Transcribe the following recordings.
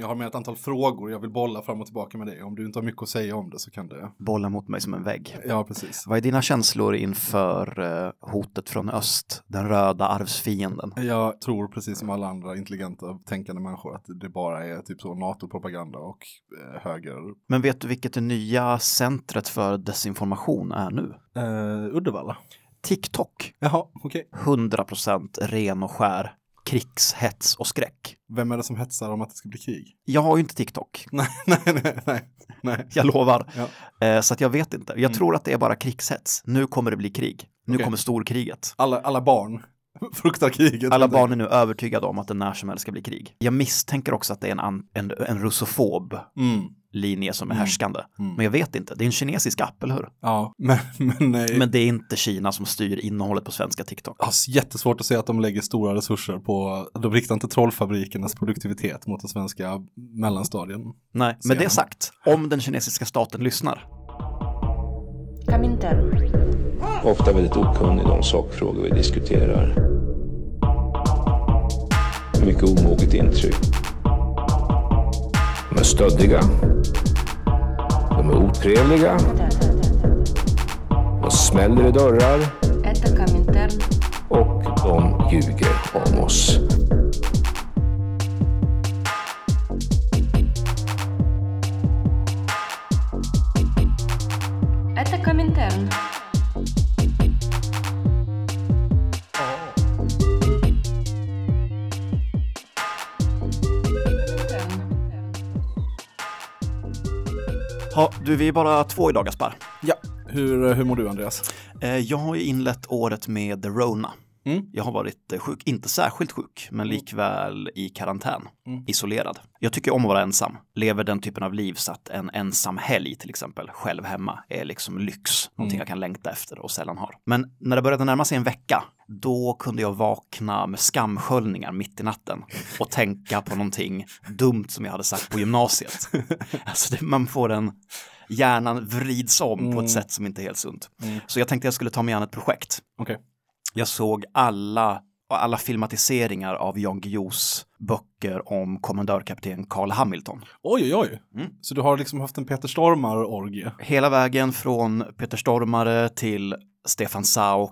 Jag har med ett antal frågor jag vill bolla fram och tillbaka med dig. Om du inte har mycket att säga om det så kan det. Bolla mot mig som en vägg. Ja, precis. Vad är dina känslor inför eh, hotet från öst, den röda arvsfienden? Jag tror precis som alla andra intelligenta tänkande människor att det bara är typ så NATO-propaganda och eh, höger. Men vet du vilket det nya centret för desinformation är nu? Eh, Uddevalla. TikTok. Jaha, okej. 100% ren och skär krigshets och skräck. Vem är det som hetsar om att det ska bli krig? Jag har ju inte TikTok, Nej, nej, nej, nej. jag lovar. Ja. Eh, så att jag vet inte. Jag tror att det är bara krigshets. Nu kommer det bli krig. Nu Okej. kommer storkriget. Alla, alla barn fruktar kriget. Alla barn är nu övertygade om att det när som helst ska bli krig. Jag misstänker också att det är en, en, en russofob Mm. Linje som är Mm. härskande. Mm. Men jag vet inte, det är en kinesisk app, eller hur? Ja, men, men, nej. Men det är inte Kina som styr innehållet på svenska TikTok. Har jättesvårt att se att de lägger stora resurser på, de riktar inte trollfabrikernas produktivitet mot den svenska mellanstadien. Nej, med det sagt, om den kinesiska staten lyssnar, Komintern. Ofta väldigt okunnig i de sakfrågor vi diskuterar. Mycket omoget intryck. De är stöddiga. De är otrevliga. De smäller i dörrar. Och de ljuger om oss. Du, vi är bara två idag, Gaspar. Ja, hur, hur mår du Andreas? Eh, jag har ju inlett året med The Rona. Mm. Jag har varit eh, sjuk, inte särskilt sjuk, men likväl i karantän, isolerad. Jag tycker om att vara ensam, lever den typen av liv så att en ensam helg till exempel, själv hemma, är liksom lyx, någonting jag kan längta efter och sällan har. Men när det började närma sig en vecka, då kunde jag vakna med skamsköljningar mitt i natten och tänka på någonting dumt som jag hade sagt på gymnasiet. Alltså det, man får en, hjärnan vrids om på ett sätt som inte är helt sunt. Så jag tänkte jag skulle ta mig an ett projekt. Okej. Jag såg alla, alla filmatiseringar av Jan Guillous böcker om kommendörkapten Carl Hamilton. Oj, oj, oj. Mm. Så du har liksom haft en Peter Stormare-orgie? Hela vägen från Peter Stormare till Stefan Sauk,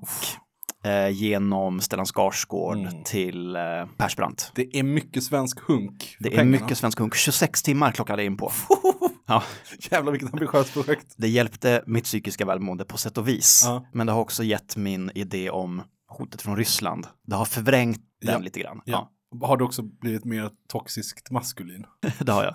eh, genom Stellan Skarsgård Mm. till eh, Persbrandt. Det är mycket svensk hunk. Det är pengarna. mycket svensk hunk. 26 timmar klockade in på. Ja, Jävlar vilket ambitiöst projekt. det hjälpte mitt psykiska välmående på sätt och vis. Ja. Men det har också gett min idé om hotet från Ryssland. Det har förvrängt den Ja. lite grann. Ja. Har du också blivit mer toxiskt maskulin? det har jag.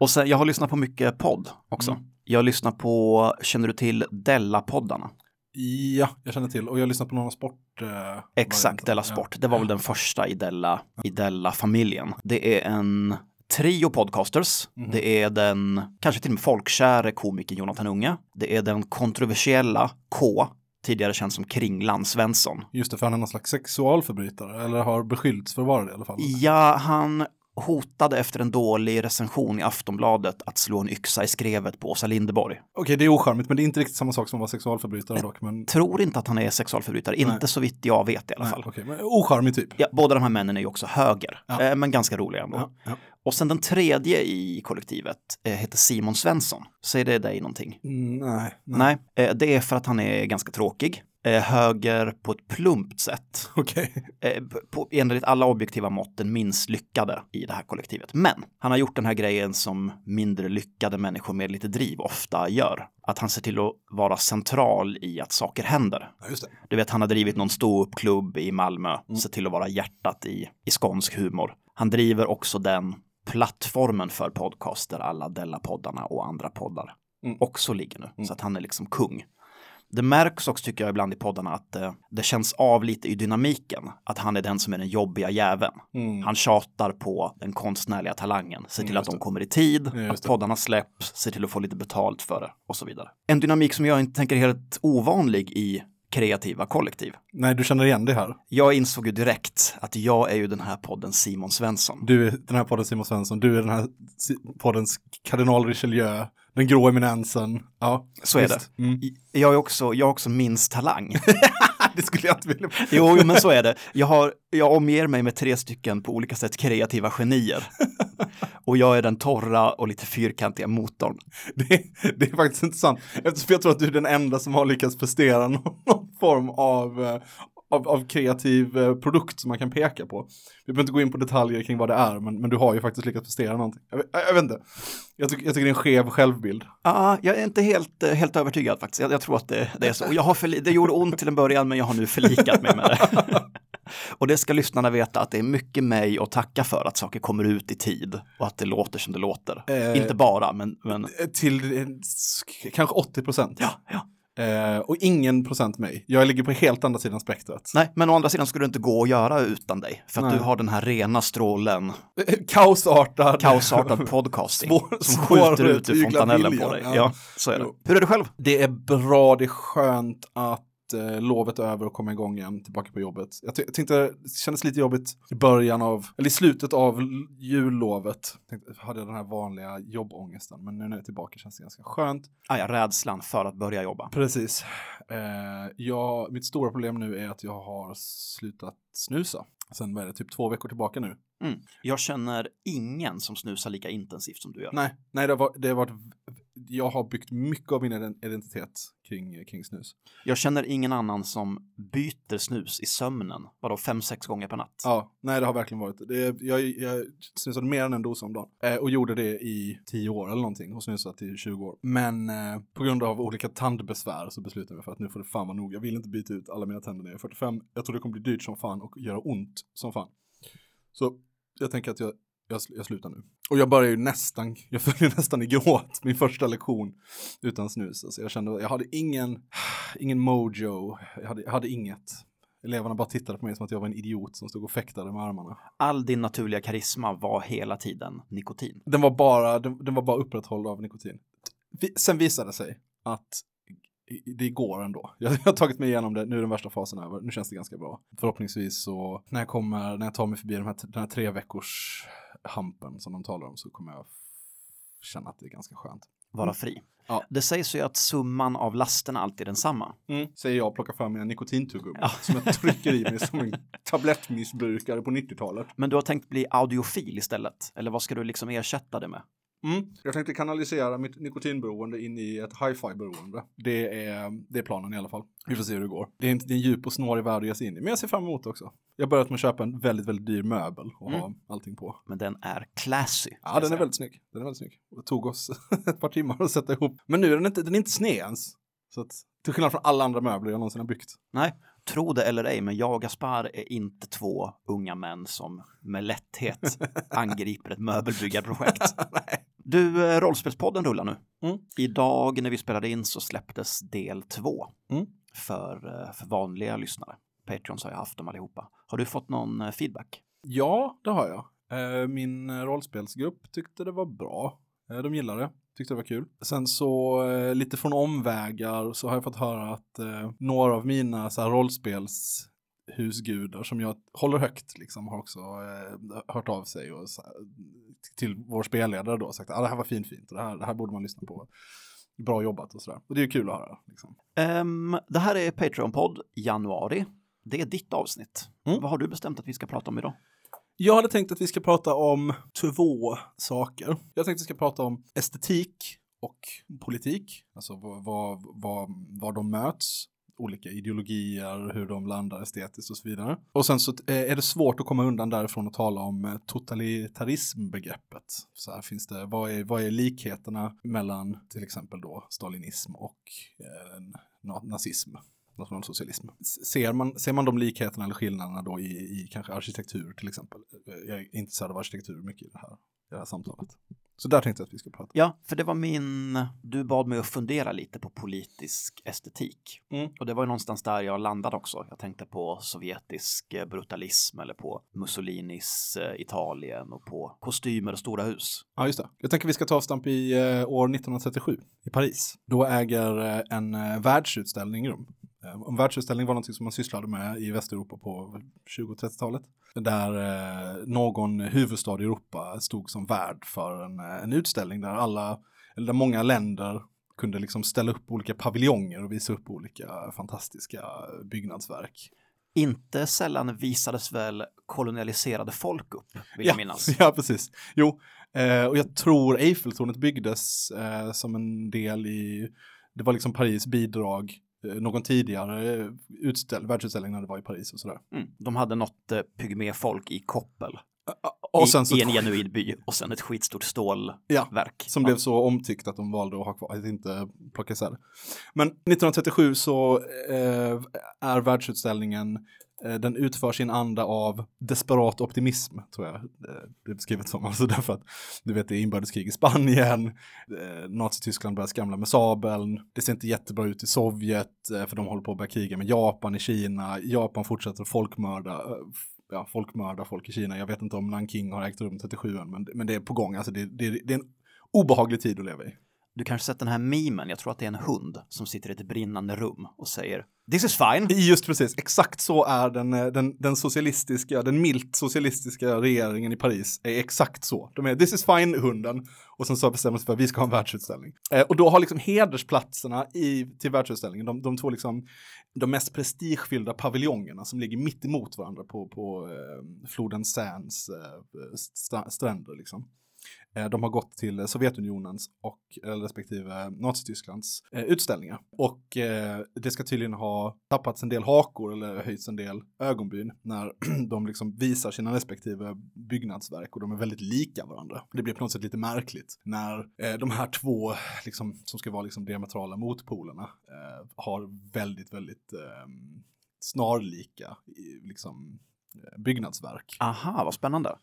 Och sen, jag har lyssnat på mycket podd också. Mm. Jag lyssnar på, känner du till Della-poddarna? Ja, jag känner till. Och jag har lyssnat på några sport. Eh, Exakt. Della Sport. Det var väl den första i Della, i Della-familjen. Det är en trio podcasters. Mhm. Det är den, kanske till och med folkkäre komikern Jonathan Unge. Det är den kontroversiella K, tidigare känd som Kringlan Svensson. Just det, för han är någon slags sexualförbrytare. Eller har beskyllts för att vara det i alla fall. Ja, han hotade efter en dålig recension i Aftonbladet att slå en yxa i skrevet på Åsa Linderborg. Okej, det är ocharmigt, men det är inte riktigt samma sak som att vara sexualförbrytare dock. Men, Tror inte att han är sexualförbrytare, inte så vitt jag vet i alla nej, fall. okej, men ocharmig typ. Ja, båda de här männen är ju också höger, Ja. eh, men ganska roliga ändå. Ja, ja. Och sen den tredje i kollektivet eh, heter Simon Svensson. Säger det dig någonting? Mm, nej, nej. Nej, eh, det är för att han är ganska tråkig. Eh, höger på ett plumpt sätt. Okej. Eh, på, enligt alla objektiva mått den minst lyckade i det här kollektivet. Men han har gjort den här grejen som mindre lyckade människor med lite driv ofta gör. Att han ser till att vara central i att saker händer. Ja, just det. Du vet, han har drivit någon ståuppklubb i Malmö, sett till att vara hjärtat i, i skånsk humor. Han driver också den plattformen för podcaster, alla Della-poddarna och andra poddar Mm. också ligger nu. Så att han är liksom kung. Det märks också tycker jag ibland i poddarna att eh, det känns av lite i dynamiken. Att han är den som är den jobbiga jäveln. Mm. Han tjatar på den konstnärliga talangen, ser till Mm, att de kommer i tid, just att poddarna släpps, ser till att få lite betalt för det och så vidare. En dynamik som jag inte tänker är helt ovanlig i kreativa kollektiv. Nej, du känner igen det här. Jag insåg ju direkt att jag är ju den här podden Simon Svensson. Du är den här podden Simon Svensson, du är den här poddens kardinal Richelieu, den grå eminensen. Ja, Så är visst. Mm. Jag är också, jag har också minst talang. det skulle jag inte vilja. Jo, men så är det. Jag, har, jag omger mig med tre stycken på olika sätt kreativa genier. Och jag är den torra och lite fyrkantiga motorn. Det, det är faktiskt inte sant. Eftersom jag tror att du är den enda som har lyckats prestera någon, någon form av, eh, av, av kreativ eh, produkt som man kan peka på. Vi behöver inte gå in på detaljer kring vad det är, men, men du har ju faktiskt lyckats prestera någonting. Jag, vet- jag vet inte. Jag, tycker- jag tycker det är en skev självbild. Ja, jag är inte helt, eh, helt övertygad faktiskt. Jag, jag tror att det, det är så. Och Jag har förli- det gjorde ont till en början, men jag har nu förlikat mig med det. Och det ska lyssnarna veta att det är mycket mig att tacka för att saker kommer ut i tid och att det låter som det låter. Eh. Inte bara, men, men Eh, Till eh, kanske 80 procent. ja, ja. Eh, och ingen procent mig. Jag ligger på helt andra sidan spektrat. Nej, men å andra sidan skulle det inte gå att göra utan dig. För att Nej. du har den här rena strålen, Eh, Kaosartad. kaosartad podcasting Svår- som skjuter ut ur fontanellen på dig. ja. Ja. så är det. Jo. Hur är det själv? Det är bra, det är skönt att eh, lovet över och komma igång igen, tillbaka på jobbet. Jag, jag tänkte, det kändes lite jobbigt i början av, eller i slutet av jullovet. Tänkte, hade jag den här vanliga jobbångesten, men nu när jag är tillbaka känns det ganska skönt. Ah, ja, rädslan för att börja jobba. Precis. Eh, jag, mitt stora problem nu är att jag har slutat snusa. Sen vad är det, typ två veckor tillbaka nu. Mm. Jag känner ingen som snusar lika intensivt som du gör. Nej, nej det, har, det har varit, jag har byggt mycket av min ident- identitet kring, kring snus. Jag känner ingen annan som byter snus i sömnen, vadå, fem, sex gånger per natt? Ja, nej det har verkligen varit det. Jag, jag snusade mer än en dos om dagen eh, och gjorde det i tio år eller någonting och snusat i 20 år. Men eh, på grund av olika tandbesvär så beslutade jag mig för att nu får det fan vara nog. Jag vill inte byta ut alla mina tänder när jag är 45. Jag tror det kommer bli dyrt som fan och göra ont som fan. Så jag tänker att jag, jag, jag slutar nu. Och jag börjar ju nästan, jag föll ju nästan i gråt min första lektion utan snus. Alltså jag kände, jag hade ingen, ingen mojo, jag hade, jag hade inget. Eleverna bara tittade på mig som att jag var en idiot som stod och fäktade med armarna. All din naturliga karisma var hela tiden nikotin. Den var bara, den, den var bara upprätthålld av nikotin. Sen visade det sig att det går ändå. Jag, jag har tagit mig igenom det, nu är den värsta fasen över, nu känns det ganska bra. Förhoppningsvis så, när jag kommer, när jag tar mig förbi den här, den här tre veckors hampen som de talar om så kommer jag känna att det är ganska skönt. Vara fri. Ja. Det sägs ju att summan av lasterna alltid är densamma. Säger jag och plockar fram mina nikotintuggummi Ja. som jag trycker i mig som en tablettmissbrukare på 90-talet. Men du har tänkt bli audiofil istället? Eller vad ska du liksom ersätta det med? Mm. Jag tänkte kanalisera mitt nikotinberoende in i ett hi-fi-beroende. Det är, det är planen i alla fall. Vi får se hur det går. Det är, inte, det är en djup och snårig värld att ge sig in i, men jag ser fram emot det också. Jag har börjat med att köpa en väldigt, väldigt dyr möbel och ha allting på. Men den är classy. Ja, den är väldigt snygg. Den är väldigt snygg. Det tog oss ett par timmar att sätta ihop. Men nu är den inte, den är inte sned ens. Så att, till skillnad från alla andra möbler jag någonsin har byggt. Nej, tro det eller ej, men jag och Gaspar är inte två unga män som med lätthet angriper ett möbelbyggarprojekt. Du, eh, Rollspelspodden rullar nu. Mm. Idag när vi spelade in så släpptes del två Mm. för, eh, för vanliga lyssnare. Patreons har jag haft dem allihopa. Har du fått någon eh, feedback? Ja, det har jag. Min rollspelsgrupp tyckte det var bra. De gillade det, tyckte det var kul. Sen så lite från omvägar så har jag fått höra att några av mina så här, rollspels husgudar som jag håller högt liksom har också eh, hört av sig och till vår spelledare då och sagt att ah, det här var fint fint och det här, det här borde man lyssna på. Bra jobbat och sådär. Och det är ju kul att höra. Liksom. Ehm, det här är Patreon-podd januari. Det är ditt avsnitt. Mm. Vad har du bestämt att vi ska prata om idag? Jag hade tänkt att vi ska prata om två saker. Jag tänkte att vi ska prata om estetik och politik. Alltså vad, vad, vad, var de möts, olika ideologier, hur de landar estetiskt och så vidare. Och sen så eh, är det svårt att komma undan därifrån och tala om eh, totalitarismbegreppet. Så här finns det, vad är, vad är likheterna mellan till exempel då stalinism och eh, nazism? nationalsocialism. Ser man, ser man de likheterna eller skillnaderna då i, i kanske arkitektur till exempel? Eh, jag är intresserad av arkitektur mycket i det här, i det här samtalet. Så där tänkte jag att vi ska prata. Ja, för det var min... Du bad mig att fundera lite på politisk estetik. Mm. Och det var ju någonstans där jag landade också. Jag tänkte på sovjetisk eh, brutalism eller på Mussolinis eh, Italien och på kostymer och stora hus. Ja, just det. Jag tänker vi ska ta avstamp i eh, år 1937 i Paris. Då äger en världsutställning rum. Eh, en världsutställning var något som man sysslade med i Västeuropa på 20-30-talet. Där eh, någon huvudstad i Europa stod som värd för en, eh, en utställning där alla, eller där många länder kunde liksom ställa upp olika paviljonger och visa upp olika fantastiska byggnadsverk. Inte sällan visades väl kolonialiserade folk upp, vill jag minnas. Ja, precis. Jo, eh, och jag tror Eiffeltornet byggdes eh, som en del i, det var liksom Paris bidrag eh, någon tidigare utställ, världsutställning när det var i Paris och sådär. Mm. De hade något eh, pygméfolk i koppel. I, så, I en genuin by och sen ett skitstort stålverk. Ja, som blev så omtyckt att de valde att ha kvar, att inte plocka isär. Men 1937 så eh, är världsutställningen eh, Eh, den utförs i en anda av desperat optimism, tror jag eh, det är beskrivet som. Alltså därför att, du vet, det är inbördeskrig i Spanien, eh, Nazityskland börjar skramla med sabeln, det ser inte jättebra ut i Sovjet, för de håller på att börja kriga med Japan i Kina, Japan fortsätter att folkmörda, ja, folkmörda folk i Kina. Jag vet inte om Nanking har ägt rum 37 än, men, men det är på gång. Alltså det, det, det är en obehaglig tid att leva i. Du kanske sett den här memen, jag tror att det är en hund som sitter i ett brinnande rum och säger This is fine. Just precis, exakt så är den, eh, den, den socialistiska, den milt socialistiska regeringen i Paris är exakt så. De är this is fine-hunden och sen så bestämmer sig för att vi ska ha en världsutställning. Eh, och då har liksom hedersplatserna i, till världsutställningen, de, de två liksom, de mest prestigefyllda paviljongerna som ligger mitt emot varandra på, på eh, floden Seines eh, stränder liksom. Eh, de har gått till Sovjetunionens och eh, respektive Nazitysklands eh, utställningar. Och det ska tydligen ha tappats en del hakor eller höjts en del ögonbryn när de liksom visar sina respektive byggnadsverk och de är väldigt lika varandra. Det blir på något sätt lite märkligt när de här två, liksom, som ska vara liksom diametrala motpolerna, har väldigt, väldigt ehm, snarlika liksom, byggnadsverk. Aha, vad spännande.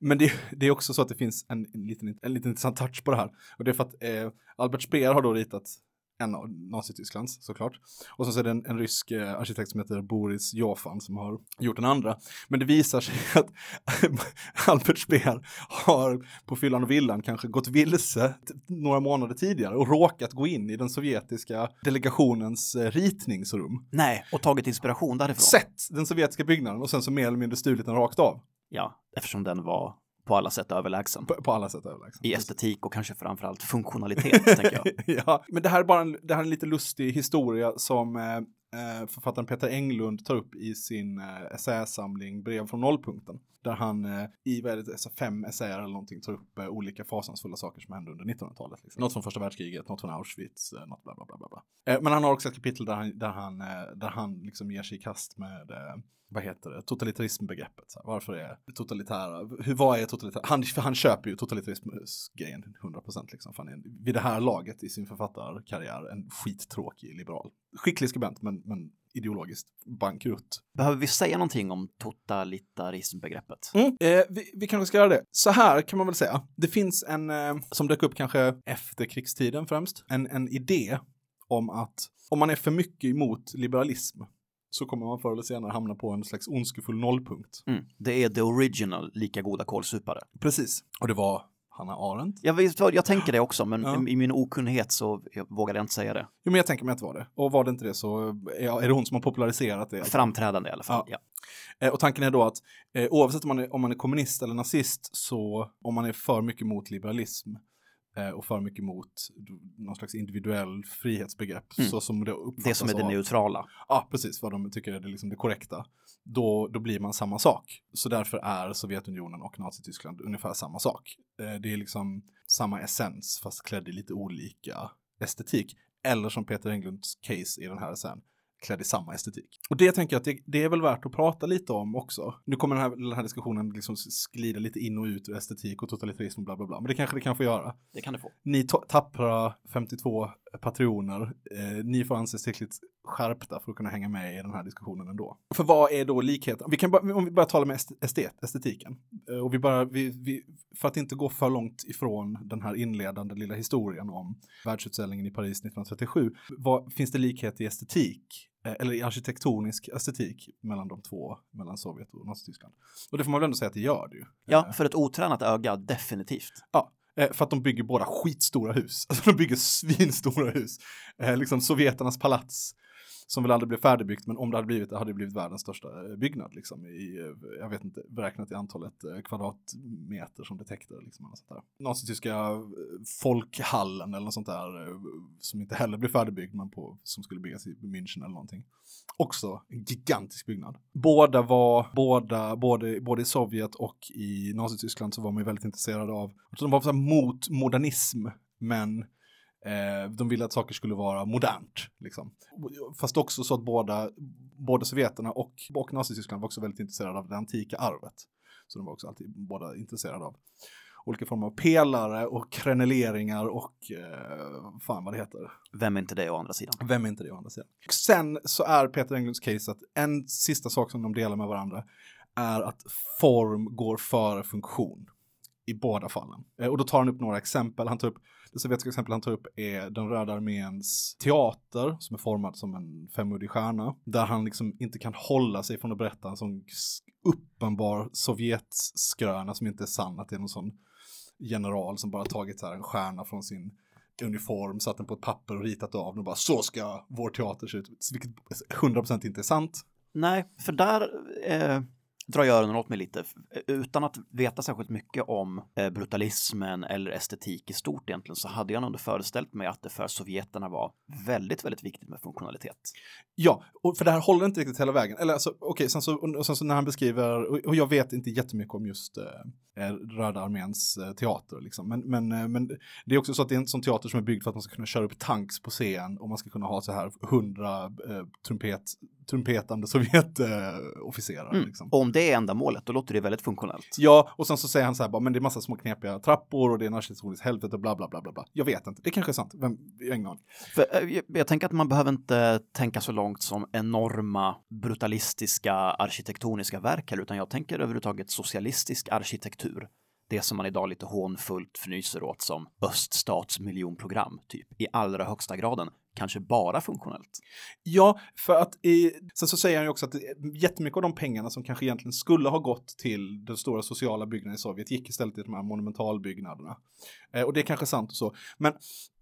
Men det, det, är också så att det finns en, en, liten, en liten intressant touch på det här. Och det är för att eh, Albert Speer har då ritat en av Nazitysklands såklart. Och så är det en, en rysk eh, arkitekt som heter Boris Jofan som har gjort den andra. Men det visar sig att Albert Speer har på fyllan och villan kanske gått vilse några månader tidigare och råkat gå in i den sovjetiska delegationens eh, ritningsrum. Nej, och tagit inspiration därifrån. Sett den sovjetiska byggnaden och sen så mer eller mindre stulit den rakt av. Ja, eftersom den var på alla sätt överlägsen. På, på alla sätt överlägsen. I estetik och kanske framförallt funktionalitet, tänker jag. Ja, men det här är bara en, det här är en lite lustig historia som eh, eh författaren Peter Englund tar upp i sin eh, essäsamling Brev från nollpunkten. Där han eh, i vad är det, alltså fem essäer eller någonting tar upp eh, olika fasansfulla saker som hände under 1900-talet. Liksom. Något från första världskriget, något från Auschwitz, eh, något bla bla bla bla. Eh, men han har också ett kapitel där han, där han, där han liksom ger sig i kast med vad heter det, totalitarismbegreppet. Varför är totalitära, hur, vad är totalitära, han, han köper ju totalitarismgrejen 100% liksom. För han är vid det här laget i sin författarkarriär en skittråkig liberal. Skicklig skribent men, men ideologiskt bankrutt. Behöver vi säga någonting om totalitarismbegreppet? Mm, eh, vi, vi kanske ska göra det. Så här kan man väl säga. Det finns en, eh, som dök upp kanske efter krigstiden främst, en, en idé om att om man är för mycket emot liberalism så kommer man förr eller senare hamna på en slags ondskefull nollpunkt. Mm. Det är the original lika goda kålsupare. Precis. Och det var Hanna Arendt. Jag, vet, jag tänker det också, men ja. i min okunnighet så vågade jag inte säga det. Jo, men jag tänker mig att det var det. Och var det inte det så är det hon som har populariserat det. Framträdande i alla fall, ja. ja. Eh, och tanken är då att eh, oavsett om man, är, om man är kommunist eller nazist så om man är för mycket mot liberalism och för mycket mot någon slags individuell frihetsbegrepp. Mm. Så som det, det som är det neutrala. Ja, precis, vad de tycker är det, liksom det korrekta. Då, då blir man samma sak. Så därför är Sovjetunionen och Nazityskland ungefär samma sak. Eh, det är liksom samma essens fast klädd i lite olika estetik. Eller som Peter Englunds case i den här sen, klädd i samma estetik. Och det tänker jag att det, det, är väl värt att prata lite om också. Nu kommer den här, den här diskussionen liksom sglida lite in och ut ur estetik och totalitarism och bla bla bla. Men det kanske det kan få göra. Det kan det få. Ni tappra 52 patroner, eh, ni får anses tillräckligt skärpta för att kunna hänga med i den här diskussionen ändå. För vad är då likheten? Vi kan bara, om vi börjar tala med estet, estetiken. Eh, och vi bara, vi, vi, för att inte gå för långt ifrån den här inledande lilla historien om världsutställningen i Paris 1937. Vad, finns det likhet i estetik eller i arkitektonisk estetik mellan de två, mellan Sovjet och Nazityskland. Och det får man väl ändå säga att det gör det ju. Ja, eh. för ett otränat öga, definitivt. Ja, eh, för att de bygger båda skitstora hus. Alltså de bygger svinstora hus. Liksom sovjeternas palats som väl aldrig blev färdigbyggt, men om det hade blivit det hade det blivit världens största eh, byggnad liksom i, eh, jag vet inte, beräknat i antalet eh, kvadratmeter som det täckte liksom. eller sånt där. Nazityska folkhallen eller något sånt där som inte heller blev färdigbyggd, men på, som skulle byggas i München eller någonting. Också en gigantisk byggnad. Båda var, båda, både, både i Sovjet och i Nazityskland så var man ju väldigt intresserad av, de var så här mot modernism, men Eh, de ville att saker skulle vara modernt. Liksom. Fast också så att båda, både sovjeterna och, och Nazityskland var också väldigt intresserade av det antika arvet. Så de var också alltid båda intresserade av olika former av pelare och kreneleringar och eh, fan vad det heter. Vem är inte det å andra sidan? Vem är inte det å andra sidan? Sen så är Peter Englunds case att en sista sak som de delar med varandra är att form går före funktion i båda fallen. Eh, och då tar han upp några exempel. Han tar upp, det sovjetiska exempel han tar upp är den röda arméns teater som är formad som en femuddig stjärna. Där han liksom inte kan hålla sig från att berätta en sån uppenbar sovjetskröna som inte är sann, att det är någon sån general som bara tagit så här en stjärna från sin uniform, satt den på ett papper och ritat av den och bara så ska vår teater se ut. Vilket 100% inte är sant. Nej, för där eh, drar jag öronen åt mig lite. Utan att veta särskilt mycket om eh, brutalismen eller estetik i stort egentligen så hade jag nog föreställt mig att det för sovjeterna var väldigt, väldigt viktigt med funktionalitet. Ja, och för det här håller inte riktigt hela vägen. Eller alltså, okej, okay, sen, så, sen så när han beskriver, och, jag vet inte jättemycket om just eh, eh, Röda arméns eh, teater, liksom. men, men, eh, men det är också så att det är en sån teater som är byggd för att man ska kunna köra upp tanks på scen och man ska kunna ha så här hundra eh, trumpet trumpetande Sovjetofficerare. Mm. Liksom. Och om det är ändamålet, då låter det väldigt funktionellt. Ja, och sen så säger han så här, bara, men det är massa små knepiga trappor och det är en arkitektoniskt helvete, bla bla bla bla bla. Jag vet inte, det kanske är sant, vem, jag har ingen aning. Jag, jag tänker att man behöver inte tänka så långt som enorma brutalistiska arkitektoniska verk här, utan jag tänker överhuvudtaget socialistisk arkitektur det som man idag lite hånfullt fnyser åt som öststats miljonprogram, typ, i allra högsta graden, kanske bara funktionellt. Ja, för att i, sen så säger han ju också att eh, jättemycket av de pengarna som kanske egentligen skulle ha gått till den stora sociala byggnaden i Sovjet gick istället till de här monumentalbyggnaderna. Eh, och det är kanske sant och så, men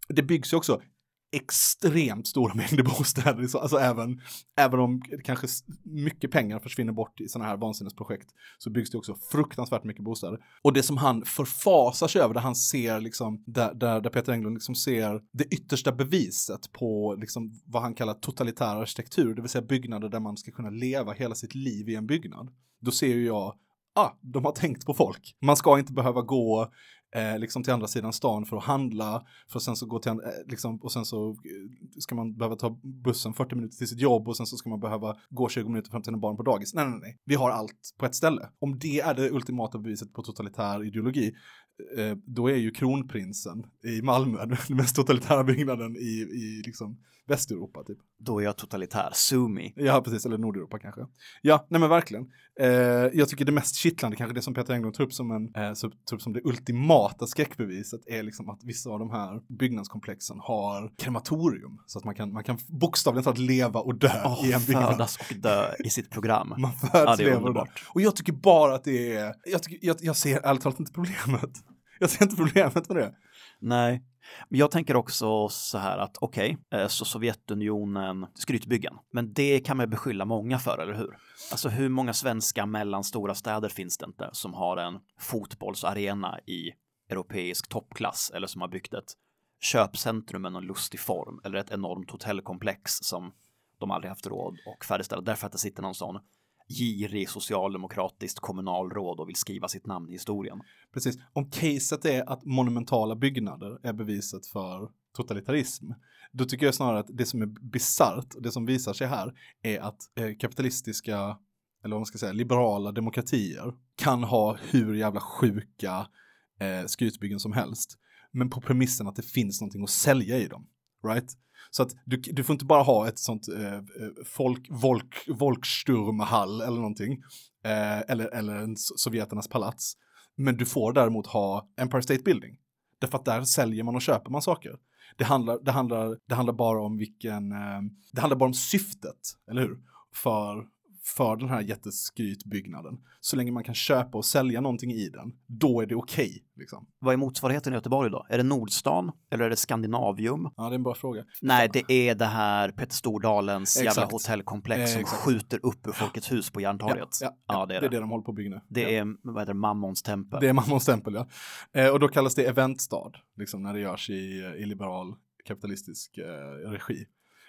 det byggs ju också extremt stora mängder bostäder. Alltså även, även om kanske mycket pengar försvinner bort i sådana här vansinnesprojekt så byggs det också fruktansvärt mycket bostäder. Och det som han förfasar sig över, där han ser liksom, där, där, där Peter Englund liksom ser det yttersta beviset på liksom vad han kallar totalitär arkitektur, det vill säga byggnader där man ska kunna leva hela sitt liv i en byggnad. Då ser ju jag ah, de har tänkt på folk. Man ska inte behöva gå eh, liksom till andra sidan stan för att handla, för att sen så gå till, eh, liksom, och sen så eh, ska man behöva ta bussen 40 minuter till sitt jobb och sen så ska man behöva gå 20 minuter fram till en barn på dagis. Nej, nej, nej. Vi har allt på ett ställe. Om det är det ultimata beviset på totalitär ideologi, eh, då är ju kronprinsen i Malmö den mest totalitära byggnaden i, i liksom Västeuropa typ. Då är jag totalitär, Sumi. Ja, precis, eller Nordeuropa kanske. Ja, nej men verkligen. Eh, jag tycker det mest kittlande, kanske det som Peter Englund tar upp som, en, eh, upp som det ultimata skräckbeviset är liksom att vissa av de här byggnadskomplexen har krematorium. Så att man kan, man kan bokstavligen talat leva och dö oh, i en byggnad. Födas och dö i sitt program. Man föds, ja, lever och dör. Och jag tycker bara att det är, jag, tycker, jag, jag ser ärligt talat inte problemet. Jag ser inte problemet med det. Nej, men jag tänker också så här att okej, okay, eh, så Sovjetunionen, skrytbyggen, men det kan man beskylla många för, eller hur? Alltså hur många svenska mellanstora städer finns det inte som har en fotbollsarena i europeisk toppklass eller som har byggt ett köpcentrum med någon lustig form eller ett enormt hotellkomplex som de aldrig haft råd och färdigställa därför att det sitter någon sån girig socialdemokratiskt kommunalråd och vill skriva sitt namn i historien. Precis. Om caset är att monumentala byggnader är beviset för totalitarism, då tycker jag snarare att det som är bisarrt, det som visar sig här, är att eh, kapitalistiska, eller vad man ska säga, liberala demokratier kan ha hur jävla sjuka eh, skrytbyggen som helst, men på premissen att det finns någonting att sälja i dem. Right? Så att du, du får inte bara ha ett sånt eh, eh folk, volk, Volksturmhall eller någonting, eh, eller, eller en sovjeternas palats. Men du får däremot ha Empire State Building. Därför att där säljer man och köper man saker. Det handlar, det handlar, det handlar bara om vilken, eh, det handlar bara om syftet, eller hur? För, för den här jätteskrytbyggnaden. Så länge man kan köpa och sälja någonting i den, då är det okej. liksom. Vad är motsvarigheten i Göteborg då? Är det Nordstan eller är det Skandinavium? Ja, det är en bra fråga. Nej, det är det här Petter Stordalens jävla Exakt. hotellkomplex Eh, som exakt. skjuter upp ur Folkets hus på Järntorget. Ja, ja, det är det är det. det de håller på att bygga nu. Det är, vad heter det, Mammons tempel. Det är Mammons tempel, ja. Eh, och då kallas det eventstad, liksom när det görs i, i liberal kapitalistisk eh, regi.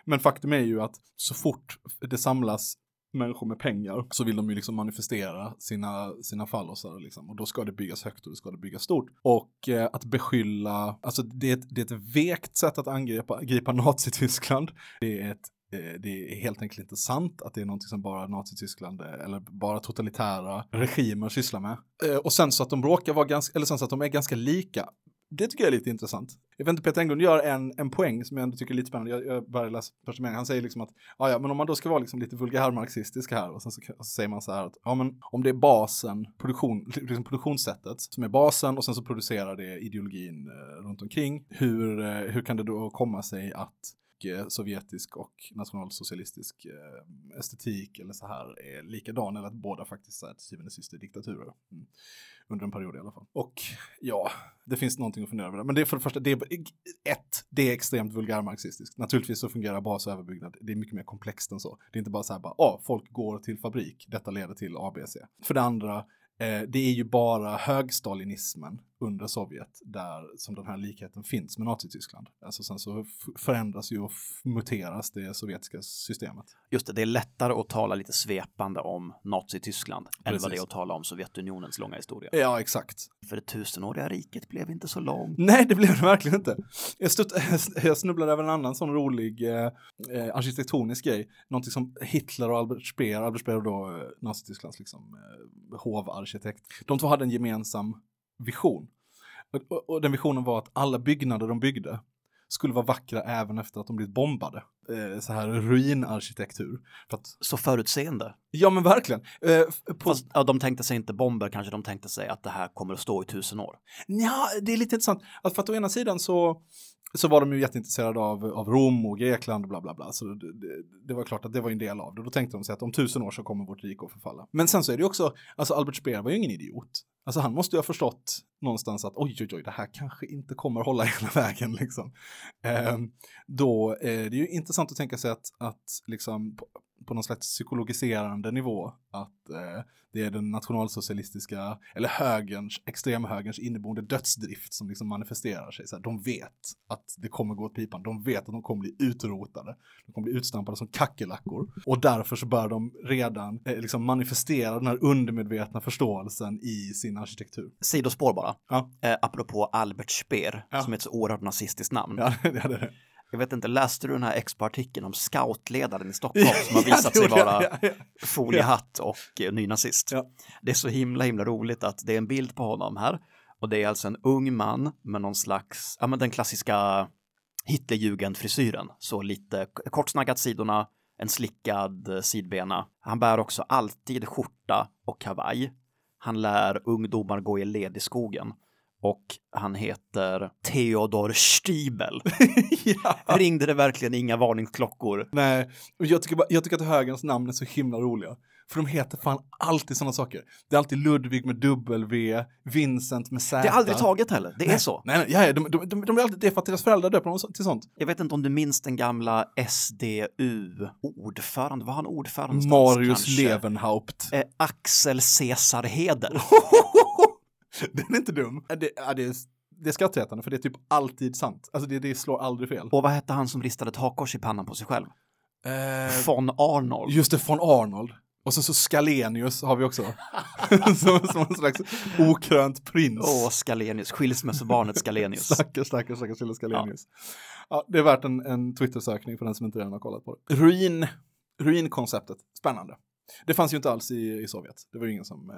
Men faktum är ju att så fort det samlas människor med pengar så vill de ju liksom manifestera sina, sina fallosar liksom. Och då ska det byggas högt och det ska det byggas stort. Och eh, att beskylla, alltså det är, ett, det är ett vekt sätt att angripa, angripa Nazityskland. Det är ett eh, det är helt enkelt inte sant att det är någonting som bara Nazityskland eh, eller bara totalitära regimer sysslar med. Eh, och sen så att de råkar vara ganska, eller sen så att de är ganska lika. Det tycker jag är lite intressant. Jag vet inte, Peter Englund gör en, en poäng som jag ändå tycker är lite spännande. Jag, jag började läsa första meningen. Han säger liksom att, ja, ja, men om man då ska vara liksom lite vulgärmarxistisk här och sen så, och så säger man så här att, ja, men om det är basen, produktion, liksom produktionssättet som är basen och sen så producerar det ideologin eh, runt omkring. Hur, eh, hur kan det då komma sig att mycket sovjetisk och nationalsocialistisk eh, estetik eller så här är likadan eller att båda faktiskt är till syvende och sist är diktaturer. Mm. Under en period i alla fall. Och ja, det finns någonting att fundera över. Men det är för det första, det är ett, det är extremt vulgärmarxistiskt. Naturligtvis så fungerar bas och överbyggnad. Det är mycket mer komplext än så. Det är inte bara så här bara, ja, folk går till fabrik, detta leder till ABC. För det andra, eh, det är ju bara högstalinismen under Sovjet där som den här likheten finns med Nazityskland. Alltså sen så förändras ju och muteras det sovjetiska systemet. Just det, det är lättare att tala lite svepande om Nazityskland än vad det är att tala om Sovjetunionens långa historia. Ja, exakt. För det tusenåriga riket blev inte så långt. Nej, det blev det verkligen inte. Jag, stutt, jag snubblade över en annan sån rolig eh, eh, arkitektonisk grej. Någonting som Hitler och Albert Speer, Albert Speer då eh, Nazitysklands liksom, eh, hovarkitekt. De två hade en gemensam vision. Och, och, den visionen var att alla byggnader de byggde skulle vara vackra även efter att de blivit bombade. Eh, så här ruinarkitektur. För att, Så förutseende. ja men verkligen. Eh, på, Fast ja, de tänkte sig inte bomber, kanske de tänkte sig att det här kommer att stå i tusen år. Ja, det är lite intressant. Att för att å ena sidan så, så var de ju jätteintresserade av, av Rom och Grekland och bla bla bla. Så det, det, det var klart att det var en del av det. Då tänkte de sig att om tusen år så kommer vårt rike att förfalla. Men sen så är det ju också, alltså Albert Speer var ju ingen idiot. Alltså han måste ju ha förstått någonstans att oj, oj, oj, det här kanske inte kommer hålla hela vägen liksom. Eh, då är det ju intressant att tänka sig att, att liksom på någon slags psykologiserande nivå att eh, det är den nationalsocialistiska, eller högerns, extremhögerns inneboende dödsdrift som liksom manifesterar sig. Så här, de vet att det kommer gå åt pipan, de vet att de kommer bli utrotade, de kommer bli utstampade som kackerlackor. Och därför så bör de redan eh, liksom manifestera den här undermedvetna förståelsen i sin arkitektur. Sidospår bara. Ja, Eh, apropå Albert Speer, Ja. som är ett så oerhört nazistiskt namn. ja det hade det. Jag vet inte, läste du den här Expo-artikeln om scoutledaren i Stockholm som har visat sig vara foliehatt och eh, nynazist? Ja. Det är så himla, himla roligt att det är en bild på honom här och det är alltså en ung man med någon slags, ja men den klassiska Hitlerjugend-frisyren, så lite kortsnaggat sidorna, en slickad eh, sidbena. Han bär också alltid skjorta och kavaj. Han lär ungdomar gå i led i skogen och han heter Theodor Stiebel. ja. Ringde det verkligen inga varningsklockor? Nej, och jag tycker, bara, jag tycker att högerns namn är så himla roliga. För de heter fan alltid sådana saker. Det är alltid Ludvig med W, Vincent med Z. Det är aldrig taget heller, det är så. Nej, nej, ja, de, de, de, de är alltid, det är för att deras föräldrar döper dem till sånt. Jag vet inte om du minns den gamla SDU-ordförande, var han ordförande Marius kanske? Levenhaupt. Eh, Axel Cesar Heder. Den är inte dum. Det, ja, det, är, det är skrattretande för det är typ alltid sant. Alltså det, det slår aldrig fel. Och vad hette han som ristade ett hakkors i pannan på sig själv? Eh, Von Arnold. just det, von Arnold. Och så, så Scalenius har vi också. som, som en slags okrönt prins. Åh, Scalenius, skilsmässobarnet Scalenius. Stackars, stackars, stackars lilla Scalenius. Ja. det är värt en, en Twitter-sökning för den som inte redan har kollat på det. Ruin, ruinkonceptet, spännande. Det fanns ju inte alls i, i Sovjet. Det var ju ingen som eh,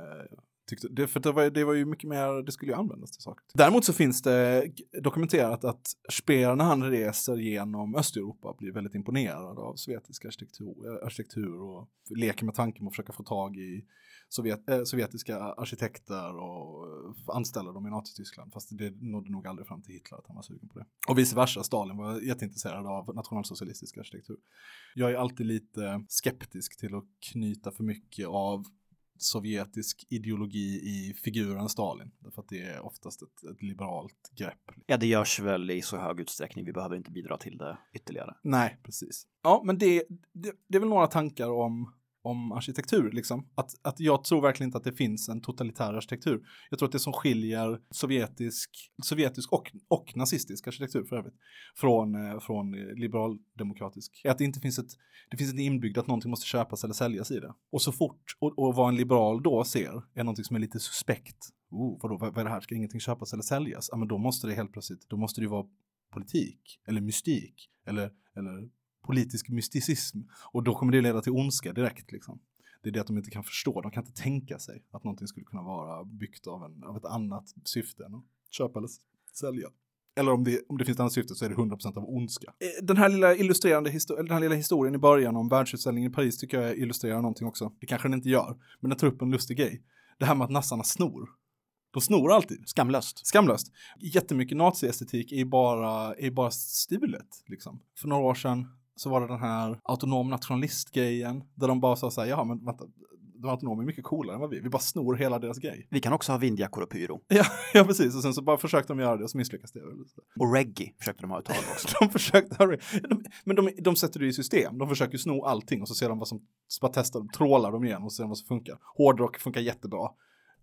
Tyckte, det, för det var, det var ju mycket mer, det skulle ju användas till saker. Däremot så finns det dokumenterat att Speer när han reser genom Östeuropa blir väldigt imponerad av sovjetisk arkitektur, arkitektur och leker med tanken att försöka få tag i Sovjet, äh, sovjetiska arkitekter och anställa dem i Nazityskland. Fast det nådde nog aldrig fram till Hitler att han var sugen på det. Och vice versa, Stalin var jätteintresserad av nationalsocialistisk arkitektur. Jag är alltid lite skeptisk till att knyta för mycket av sovjetisk ideologi i figuren Stalin. Därför att det är oftast ett, ett, liberalt grepp. Ja, det görs väl i så hög utsträckning. Vi behöver inte bidra till det ytterligare. Nej, precis. Ja, men det, det, det är väl några tankar om om arkitektur. Liksom. Att, att jag tror verkligen inte att det finns en totalitär arkitektur. Jag tror att det som skiljer sovjetisk, sovjetisk och, och nazistisk arkitektur för övrigt från, eh, från liberaldemokratisk är att det inte finns ett, det finns ett inbyggt att någonting måste köpas eller säljas i det. Och så fort, och, och vad en liberal då ser är någonting som är lite suspekt. Oh, vadå, vad, vad är det här? Ska ingenting köpas eller säljas? Ja, men då måste det helt plötsligt, då måste det ju vara politik eller mystik eller, eller politisk mysticism. Och då kommer det leda till ondska direkt. Liksom. Det är det att de inte kan förstå, de kan inte tänka sig att någonting skulle kunna vara byggt av, en, av ett annat syfte än att köpa eller sälja. Eller om det, om det finns ett annat syfte så är det 100% av ondska. Eh, den här lilla illustrerande den här lilla historien i början om världsutställningen i Paris tycker jag illustrerar någonting också. Det kanske den inte gör, men den tar upp en lustig grej. Det här med att nassarna snor. De snor alltid. Skamlöst. Skamlöst. Jättemycket naziestetik är bara, är bara stulet. Liksom. För några år sedan så var det den här autonom nationalist-grejen där de bara sa så här, ja men vänta, de autonoma är mycket coolare än vad vi Vi bara snor hela deras grej. Vi kan också ha vindjackor och pyro. Ja, ja precis. Och sen så bara försökte de göra det och så misslyckas det. Och reggae försökte de ha ett tag också. de försökte ha de, Men de, de sätter det i system. De försöker sno allting och så ser de vad som, så bara testar, trålar de igen och ser vad som funkar. Hårdrock funkar jättebra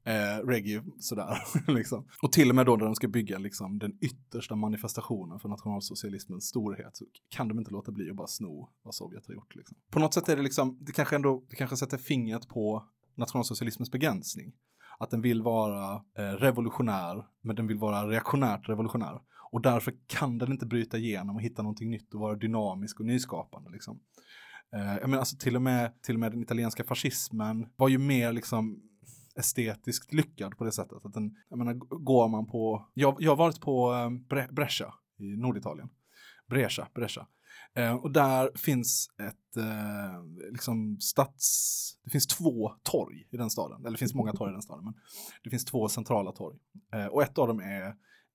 eh, reggae sådär. liksom. Och till och med då när de ska bygga liksom, den yttersta manifestationen för nationalsocialismens storhet så kan de inte låta bli att bara sno vad Sovjet har gjort. Liksom. På något sätt är det liksom, det kanske ändå, det kanske sätter fingret på nationalsocialismens begränsning. Att den vill vara eh, revolutionär, men den vill vara reaktionärt revolutionär. Och därför kan den inte bryta igenom och hitta någonting nytt och vara dynamisk och nyskapande. Liksom. Eh, jag menar, alltså till och, med, till och med den italienska fascismen var ju mer liksom estetiskt lyckad på det sättet. Att den, jag menar, går man på, jag, jag har varit på eh, Bre Brescia i Norditalien. Brescia, Brescia. Eh, och där finns ett, eh, liksom stads, det finns två torg i den staden, eller det finns många torg i den staden, men det finns två centrala torg. Eh, och ett av dem är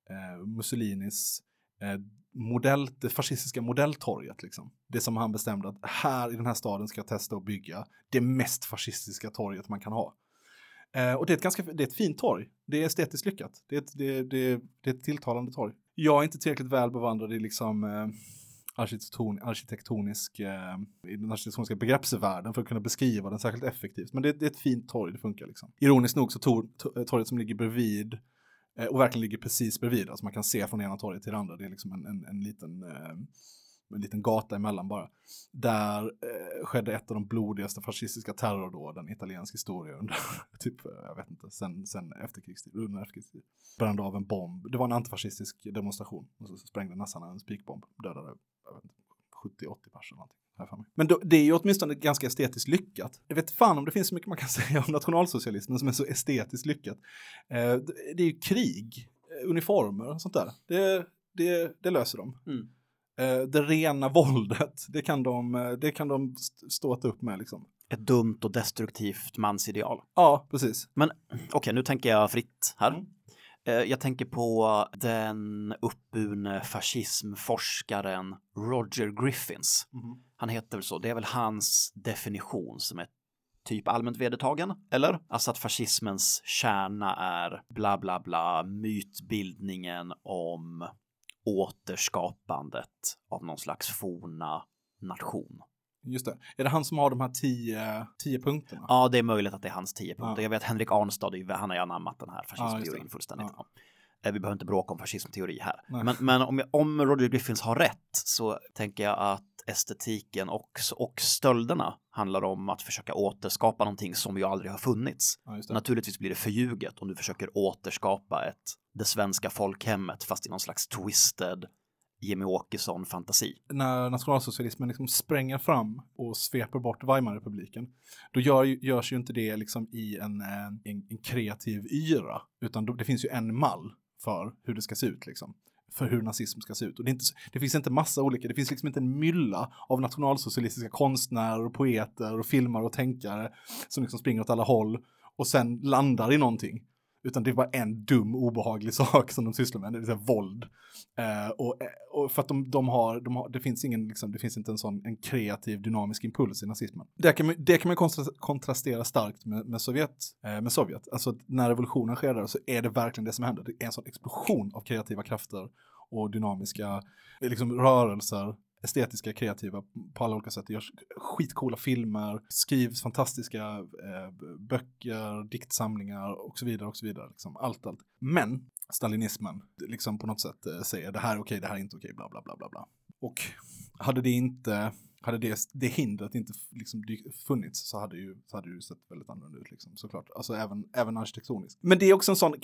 eh, Mussolinis eh, modell, det fascistiska modelltorget. Liksom. Det som han bestämde att här i den här staden ska jag testa att bygga det mest fascistiska torget man kan ha. Eh, och det är, ett ganska, det är ett fint torg. Det är estetiskt lyckat. Det är ett, det, det, det är ett tilltalande torg. Jag är inte tillräckligt väl bevandrad i liksom eh, arkitekton, arkitektonisk, eh, i den arkitektoniska begreppsvärlden för att kunna beskriva den särskilt effektivt. Men det, det är ett fint torg, det funkar liksom. Ironiskt nog så tor, eh, torget som ligger bredvid eh, och verkligen ligger precis bredvid, alltså man kan se från ena torget till det andra, det är liksom en, en, en liten eh, en liten gata emellan bara. Där eh, skedde ett av de blodigaste fascistiska terrordåden i italiensk historia under, typ, eh, jag vet inte, sen, sen efterkrigstid, under efterkrigstid. Brände av en bomb, det var en antifascistisk demonstration och så sprängde nassarna en spikbomb, dödade, 70-80 personer någonting. Men då, det är ju åtminstone ganska estetiskt lyckat. Jag vet fan om det finns så mycket man kan säga om nationalsocialismen som är så estetiskt lyckat. Eh, det är ju krig, eh, uniformer och sånt där. Det, det, det löser de. Mm. Eh, det rena våldet, det kan de, eh, det kan de ståta upp med liksom. Ett dumt och destruktivt mansideal. Ja, precis. Men okej, okay, nu tänker jag fritt här. Mm. Eh, jag tänker på den uppburne fascismforskaren Roger Griffins. Mm. Han heter väl så, det är väl hans definition som är typ allmänt vedertagen, eller? Alltså att fascismens kärna är bla bla bla mytbildningen om återskapandet av någon slags forna nation. Just det. Är det han som har de här tio, tio punkterna? Ja, det är möjligt att det är hans tio punkter. Ja. Jag vet Henrik Arnstad, han har ju anammat den här fascismteorin ja, fullständigt. Ja. Eh, vi behöver inte bråka om fascismteori här. Men, men, om, om Roger Griffins har rätt så tänker jag att estetiken och, och stölderna handlar om att försöka återskapa någonting som ju aldrig har funnits. Naturligtvis blir det förljuget om du försöker återskapa ett det svenska folkhemmet fast i någon slags twisted Jimmy Åkesson-fantasi. När nationalsocialismen liksom spränger fram och sveper bort Weimarrepubliken, då gör, görs ju inte det liksom i en, en, en kreativ yra, utan då, det finns ju en mall för hur det ska se ut liksom för hur nazism ska se ut. Och det, inte, det finns inte massa olika, det finns liksom inte en mylla av nationalsocialistiska konstnärer och poeter och filmare och tänkare som liksom springer åt alla håll och sen landar i någonting. Utan det är bara en dum, obehaglig sak som de sysslar med, det vill säga våld. Eh, och, eh, och, för att de, de, har, de har, det finns ingen, liksom, det finns inte en sån en kreativ, dynamisk impuls i nazismen. Det kan man, det kan man kontrastera starkt med, med Sovjet. Eh, med Sovjet. Alltså när revolutionen sker där så är det verkligen det som händer. Det är en sån explosion av kreativa krafter och dynamiska liksom, rörelser estetiska, kreativa på alla olika sätt. Det görs skitcoola filmer, skrivs fantastiska eh, böcker, diktsamlingar och så vidare och så vidare. Liksom, allt, allt. Men stalinismen liksom på något sätt eh, säger det här är okej, det här är inte okej, bla bla bla bla bla. Och hade det inte hade det, det hindret inte liksom funnits så hade, ju, så hade det ju sett väldigt annorlunda ut liksom, såklart. Alltså även, även arkitektoniskt. Men det är också en sån, eh,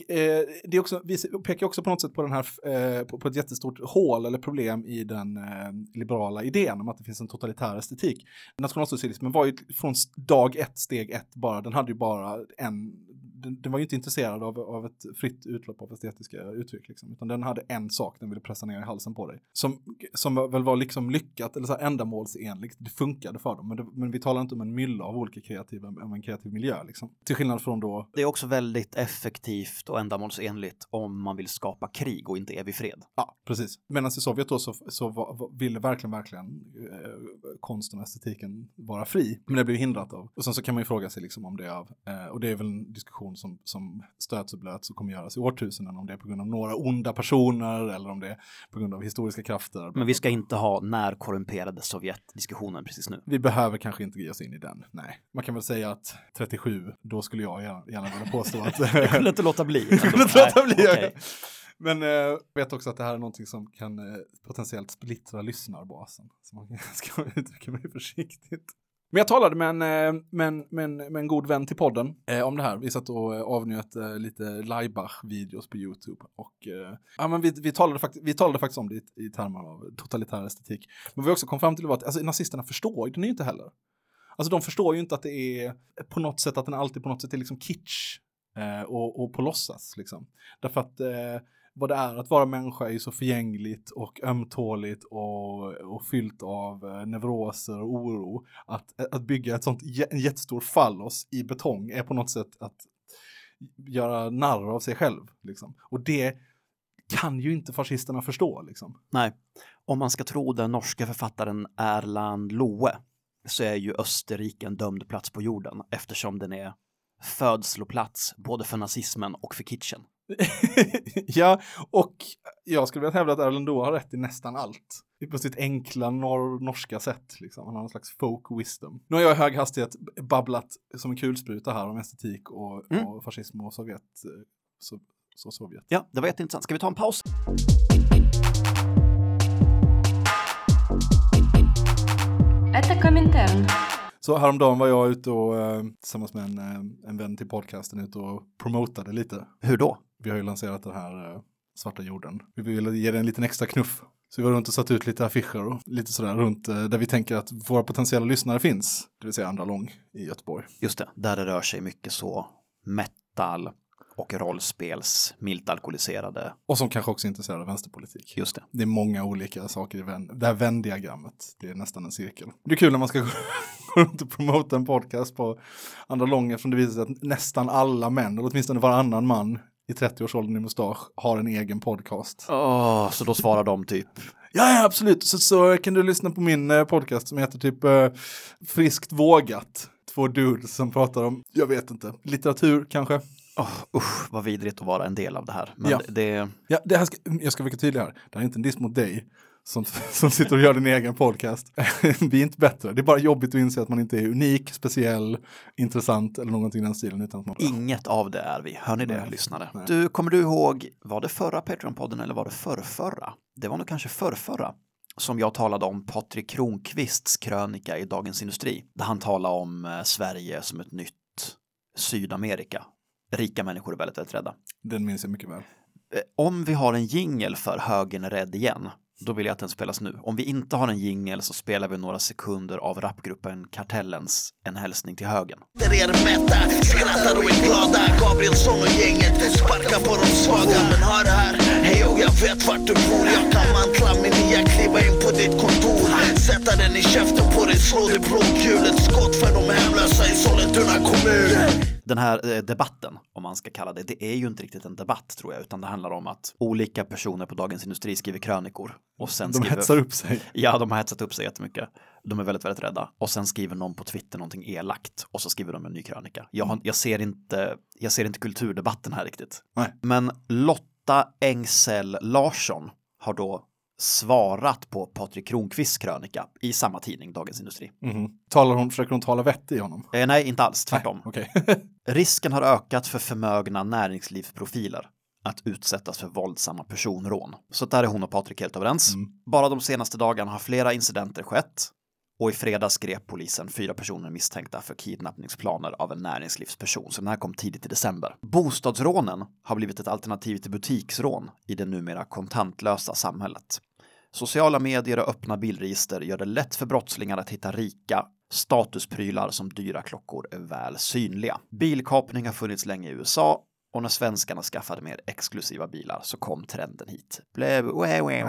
det är också, vi pekar också på något sätt på den här, eh, på, på, ett jättestort hål eller problem i den eh, liberala idén om att det finns en totalitär estetik. Nationalsocialismen var ju från dag ett, steg ett bara, den hade ju bara en den, den, var ju inte intresserad av, av ett fritt utlopp av estetiska uttryck, liksom, utan den hade en sak den ville pressa ner i halsen på dig. Som, som väl var liksom lyckat eller så här ändamålsenligt, det funkade för dem, men, det, men vi talar inte om en mylla av olika kreativa, om en kreativ miljö liksom. Till skillnad från då... Det är också väldigt effektivt och ändamålsenligt om man vill skapa krig och inte evig fred. Ja, precis. Medan i Sovjet då så, så var, var, ville verkligen, verkligen eh, konsten och estetiken vara fri, men det blev hindrat av. Och sen så kan man ju fråga sig liksom om det är av, eh, och det är väl en diskussion diskussion som, som stöts och blöts och kommer göras i årtusenden, om det är på grund av några onda personer eller om det är på grund av historiska krafter. Men vi ska inte ha när korrumperade Sovjet-diskussionen precis nu. Vi behöver kanske inte ge oss in i den, nej. Man kan väl säga att 37, då skulle jag gärna, gärna vilja påstå att... jag kunde inte låta bli. jag kunde inte låta bli. Okay. Men jag eh, vet också att det här är någonting som kan eh, potentiellt splittra lyssnarbasen. Så man ska uttrycka mig försiktigt. Men jag talade med en, eh, med en, med en, med en god vän till podden eh, om det här. Vi satt och eh, avnjöt eh, lite Laibach-videos på YouTube. Och, eh, ja, men vi, vi, talade fakt vi talade faktiskt om det i, i termer av totalitär estetik. Men vi också kom fram till att alltså, nazisterna förstår den ju inte heller. Alltså de förstår ju inte att det är på något sätt att den alltid på något sätt är liksom kitsch eh, och, och på låtsas. Liksom. Därför att eh, vad det är att vara människa är så förgängligt och ömtåligt och, och fyllt av eh, neuroser och oro. Att, eh, att bygga ett sånt en jättestor fallos i betong är på något sätt att göra narr av sig själv. Liksom. Och det kan ju inte fascisterna förstå. Liksom. Nej, om man ska tro den norska författaren Erland Loe så är ju Österrike en dömd plats på jorden eftersom den är födsloplats både för nazismen och för kitchen. ja, och jag skulle vilja hävda att Erlendo har rätt i nästan allt. På sitt enkla nor norska sätt, liksom. Han har någon slags folk wisdom. Nu har jag i hög hastighet babblat som en kulspruta här om estetik och, mm. och fascism och Sovjet. Eh, så, så Sovjet. Ja, det var jätteintressant. Ska vi ta en paus? Så häromdagen var jag ute och eh, tillsammans med en, eh, en vän till podcasten ute och promotade lite. Hur då? Vi har ju lanserat den här eh, svarta jorden. Vi vill ge den en liten extra knuff. Så vi var runt och satt ut lite affischer och lite sådär runt där vi tänker att våra potentiella lyssnare finns. Det vill säga andra lång i Göteborg. Just det, där det rör sig mycket så metal, och rollspels milt alkoholiserade. Och som kanske också är intresserade av vänsterpolitik. Just det. Det är många olika saker i vän det här vändiagrammet. Det är nästan en cirkel. Det är kul när man ska gå runt och promota en podcast på andra lång eftersom det visar sig att nästan alla män, eller åtminstone varannan man i 30-årsåldern i mustasch har en egen podcast. Oh, så då svarar de typ? Ja, absolut. Så, så kan du lyssna på min eh, podcast som heter typ eh, Friskt vågat. Två dudes som pratar om, jag vet inte, litteratur kanske. Oh, usch, vad vidrigt att vara en del av det här. Men ja. det... Ja, det här ska, jag ska vara tydlig här. Det här är inte en diss mot dig som, som sitter och gör din egen podcast. Vi är inte bättre. Det är bara jobbigt att inse att man inte är unik, speciell, intressant eller någonting i den stilen. Utan man... Inget av det är vi. Hör ni det, Nej. lyssnare? Nej. Du, kommer du ihåg, var det förra Patreon-podden eller var det förrförra? Det var nog kanske förrförra som jag talade om Patrik Kronqvists krönika i Dagens Industri, där han talade om eh, Sverige som ett nytt Sydamerika rika människor är väldigt, väldigt rädda. Den minns jag mycket väl. Eh, om vi har en jingel för högern är rädd igen då vill jag att den spelas nu. Om vi inte har en jingel så spelar vi några sekunder av rapgruppen Kartellens En hälsning till högen. er mätta Skrattar och är glada Gabrielsson och gänget sparkar på de svaga. Men hör här, hej och jag vet vart du bor. Jag kan mantla min nya, kliva in på ditt kontor. Sätta den i käften på dig, slå dig blåkulet skott för de hemlösa i Sollentuna kommun. Den här eh, debatten, om man ska kalla det, det är ju inte riktigt en debatt tror jag, utan det handlar om att olika personer på Dagens Industri skriver krönikor och sen De skriver... hetsar upp sig. Ja, de har hetsat upp sig jättemycket. De är väldigt, väldigt rädda. Och sen skriver någon på Twitter någonting elakt och så skriver de en ny krönika. Jag, har, jag, ser, inte, jag ser inte kulturdebatten här riktigt. Nej. Men Lotta Engsell Larsson har då svarat på Patrik Kronqvists krönika i samma tidning, Dagens Industri. Mhm. Talar hon, försöker hon tala vett i honom? Eh, nej, inte alls, tvärtom. Okej. Risken har ökat för förmögna näringslivsprofiler att utsättas för våldsamma personrån. Så där är hon och Patrik helt överens. Bara de senaste dagarna har flera incidenter skett och i fredags grep polisen fyra personer misstänkta för kidnappningsplaner av en näringslivsperson. Så den här kom tidigt i december. Bostadsrånen har blivit ett alternativ till butiksrån i det numera kontantlösa samhället. Sociala medier och öppna bildregister gör det lätt för brottslingar att hitta rika statusprylar som dyra klockor är väl synliga. Bilkapning har funnits länge i USA och när svenskarna skaffade mer exklusiva bilar så kom trenden hit. Blev, wä, wä.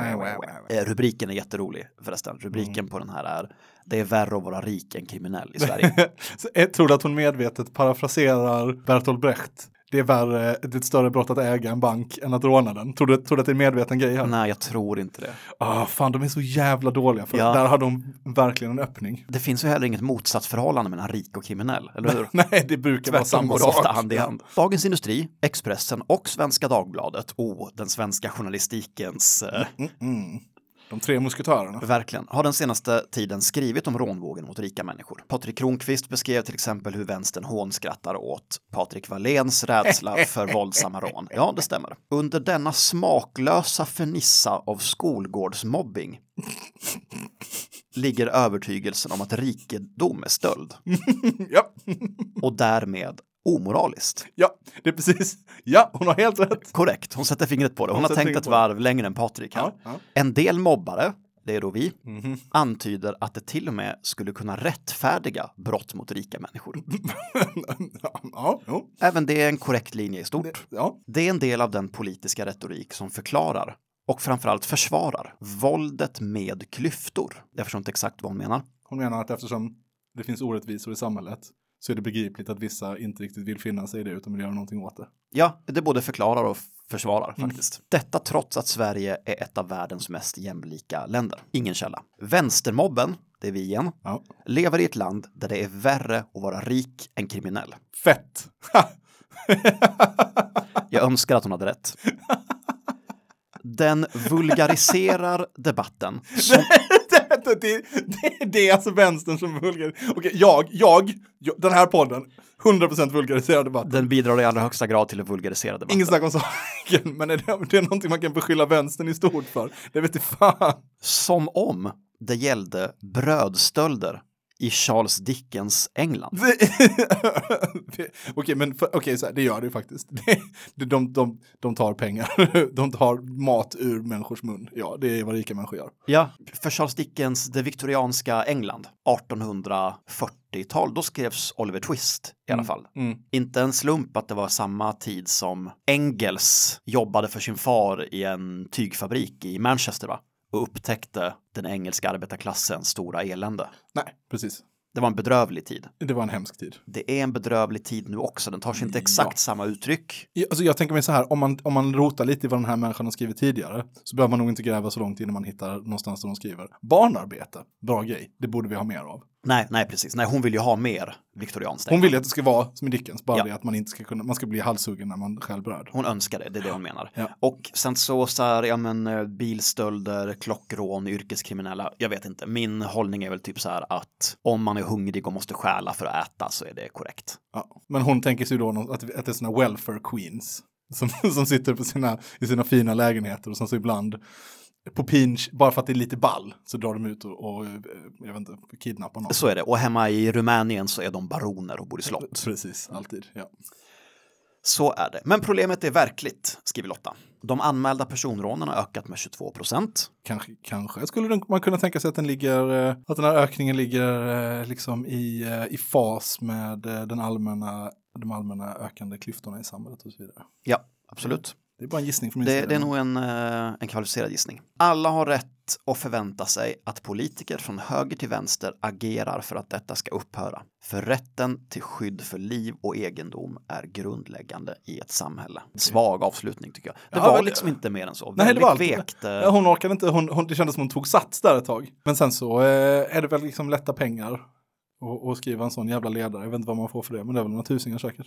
Eh, Rubriken är jätterolig förresten. Rubriken på den här är Det är värre att vara rik än kriminell i Sverige. Jag tror du att hon medvetet parafraserar Bertolt Brecht? Det är värre, det är ett större brott att äga en bank än att råna den. Tror du, tror du att det är en medveten grej här? Nej, jag tror inte det. Ah, fan, de är så jävla dåliga. För Ja. Där har de verkligen en öppning. Det finns ju heller inget motsatsförhållande mellan rik och kriminell, eller hur? Nej, det brukar vara samma sak. ofta hand i hand. Dagens Industri, Expressen och Svenska Dagbladet, oh, den svenska journalistikens eh, Mm. De tre musketörerna. Verkligen. Har den senaste tiden skrivit om rånvågen mot rika människor. Patrik Kronqvist beskrev till exempel hur vänstern hånskrattar åt Patrik Walléns rädsla för våldsamma rån. Ja, det stämmer. Under denna smaklösa fernissa av skolgårdsmobbing ligger övertygelsen om att rikedom är stöld ja. och därmed omoraliskt. ja, det är precis. Ja, hon har helt rätt. Korrekt, hon sätter fingret på det. Hon Hon har tänkt ett på det. varv längre än Patrik här. Ja, ja. En del mobbare, det är då vi, Mhm. antyder att det till och med skulle kunna rättfärdiga brott mot rika människor. ja, ja. Även det är en korrekt linje i stort. ja. Det är en del av den politiska retorik som förklarar och framförallt försvarar våldet med klyftor. Jag förstår inte exakt vad hon menar. Hon menar att eftersom det finns orättvisor i samhället så är det begripligt att vissa inte riktigt vill finna sig i det utan vill göra någonting åt det. Ja, det både förklarar och försvarar Mm. faktiskt. Detta trots att Sverige är ett av världens mest jämlika länder. Ingen källa. Vänstermobben, det är vi igen, Ja. lever i ett land där det är värre att vara rik än kriminell. Fett! Jag önskar att hon hade rätt. Den vulgariserar debatten som det, det, det, är alltså vänstern som vulgär. Okej, jag, jag, jag, den här podden, 100% vulgariserad debatt. den bidrar i allra högsta grad till att vulgarisera debatten. Ingen snack om saken, men är det, det är någonting man kan beskylla vänstern i stort för. Det vet inte fan. Som om det gällde brödstölder i Charles Dickens England. Okej, men för, okej, så här, det gör det ju faktiskt. Det, de, de, de tar pengar, de tar mat ur människors mun. Ja, det är vad rika människor gör. Ja, för Charles Dickens, det viktorianska England, 1840-tal, då skrevs Oliver Twist i alla fall. Mm. Inte en slump att det var samma tid som Engels jobbade för sin far i en tygfabrik i Manchester va? Och upptäckte den engelska arbetarklassens stora elände. Nej, precis. Det var en bedrövlig tid. Det var en hemsk tid. Det är en bedrövlig tid nu också. Den tar sig inte exakt samma uttryck. Ja, Alltså jag tänker mig så här, om man, om man rotar lite i vad den här människan har skrivit tidigare så behöver man nog inte gräva så långt innan man hittar någonstans där de skriver. Barnarbete, bra grej, det borde vi ha mer av. Nej, nej, precis. Nej, hon vill ju ha mer viktorianskt. Hon vill ju att det ska vara som i Dickens, bara Ja. det att man inte ska kunna, man ska bli halshuggen när man stjäl bröd. Hon önskar det, det är det hon menar. Ja. Och sen så, så här, ja men eh, bilstölder, klockrån, yrkeskriminella, jag vet inte. Min hållning är väl typ så här att om man är hungrig och måste stjäla för att äta så är det korrekt. Ja. Men hon tänker sig då att, att det är såna welfare queens som, som sitter på sina, i sina fina lägenheter och som så ibland på pinch, bara för att det är lite ball, så drar de ut och, och eh, jag vet inte, kidnappar någon. Så är det. Och hemma i Rumänien så är de baroner och bor i slott. Precis, alltid. Ja. Så är det. Men problemet är verkligt, skriver Lotta. De anmälda personrånen har ökat med 22 procent. Kanske, kanske skulle den- man kunna tänka sig att den ligger, eh, att den här ökningen ligger eh, liksom i, i fas med den allmänna, de allmänna ökande klyftorna i samhället och så vidare. Ja, absolut. Det är bara en gissning från min Det, sida. det är nog en, eh, en kvalificerad gissning. Alla har rätt att förvänta sig att politiker från höger till vänster agerar för att detta ska upphöra. För rätten till skydd för liv och egendom är grundläggande i ett samhälle. Svag avslutning tycker jag. Det Ja, var liksom inte mer än så. Nej, det var vekt. eh, Ja, hon orkade inte, hon, hon, det kändes som hon tog sats där ett tag. Men sen så eh, är det väl liksom lätta pengar och, och skriva en sån jävla ledare. Jag vet inte vad man får för det, men det är väl några tusingar säkert.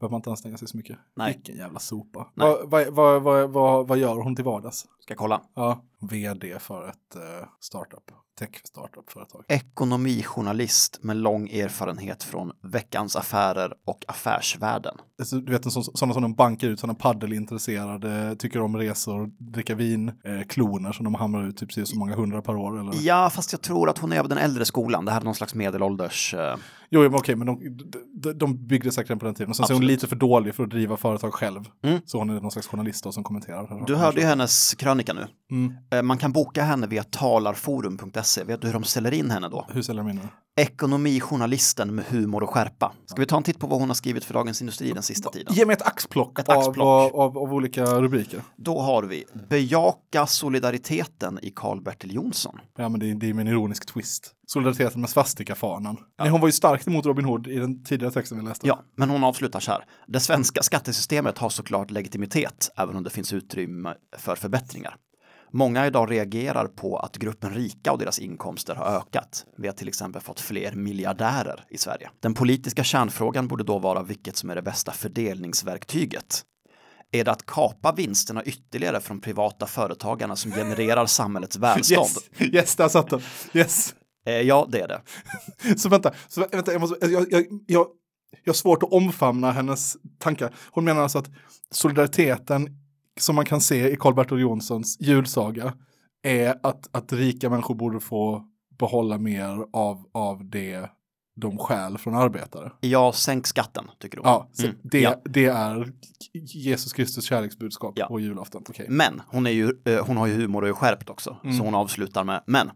Behöver man inte anstränga sig så mycket. Nej. Vilken jävla sopa. Vad, vad, vad, vad, vad gör hon till vardags? Ska kolla. Ja, vd för ett eh, startup, tech startup-företag. Ekonomijournalist med lång erfarenhet från Veckans Affärer och Affärsvärlden. Alltså, du vet en sån- sådana som de bankar ut, sådana paddelintresserade, tycker om resor, dricka vin, eh, kloner som de hamrar ut typ så så många hundra per år. Eller? Ja, fast jag tror att hon är av den äldre skolan. Det här är någon slags medelålders... eh, Jo, men okej, men de, de, de byggde säkert den på den tiden. Och sen så är hon Absolut. lite för dålig för att driva företag själv. Mm. Så hon är någon slags journalist då, som kommenterar. Du hörde ju hennes krönika nu. Mm. Eh, Man kan boka henne via talarforum.se. Vet du hur de säljer in henne då? Hur säljer de in nu? Ekonomijournalisten med humor och skärpa. Ska vi ta en titt på vad hon har skrivit för Dagens Industri den sista tiden? Ge mig ett axplock, Ett axplock. Av, av, av olika rubriker. Då har vi Bejaka solidariteten i Karl-Bertil Jonsson. Ja, men det, är- det är en ironisk twist. Solidariteten med svastikafanan. Nej, hon var ju starkt emot Robin Hood i den tidigare texten vi läste. Ja, men hon avslutar så här. Det svenska skattesystemet har såklart legitimitet, även om det finns utrymme för förbättringar. Många idag reagerar på att gruppen rika och deras inkomster har ökat. Vi har till exempel fått fler miljardärer i Sverige. Den politiska kärnfrågan borde då vara vilket som är det bästa fördelningsverktyget. Är det att kapa vinsterna ytterligare från privata företagarna som genererar samhällets välstånd? Yes, yes, där satt den. Yes. Eh, ja, det är det. Så vänta, så vänta jag, måste, jag, jag, jag, jag har svårt att omfamna hennes tankar. Hon menar alltså att solidariteten som man kan se i Karl-Bertil Jonssons julsaga är att, att rika människor borde få behålla mer av, av det de stjäl från arbetare. Ja, sänk skatten, tycker hon. Ja, Mm, det, ja. det är Jesus Kristus kärleksbudskap Ja. på julafton. Okej. Men hon, är ju, eh, hon har ju humor och är skärpt också. Mm. Så hon avslutar med, men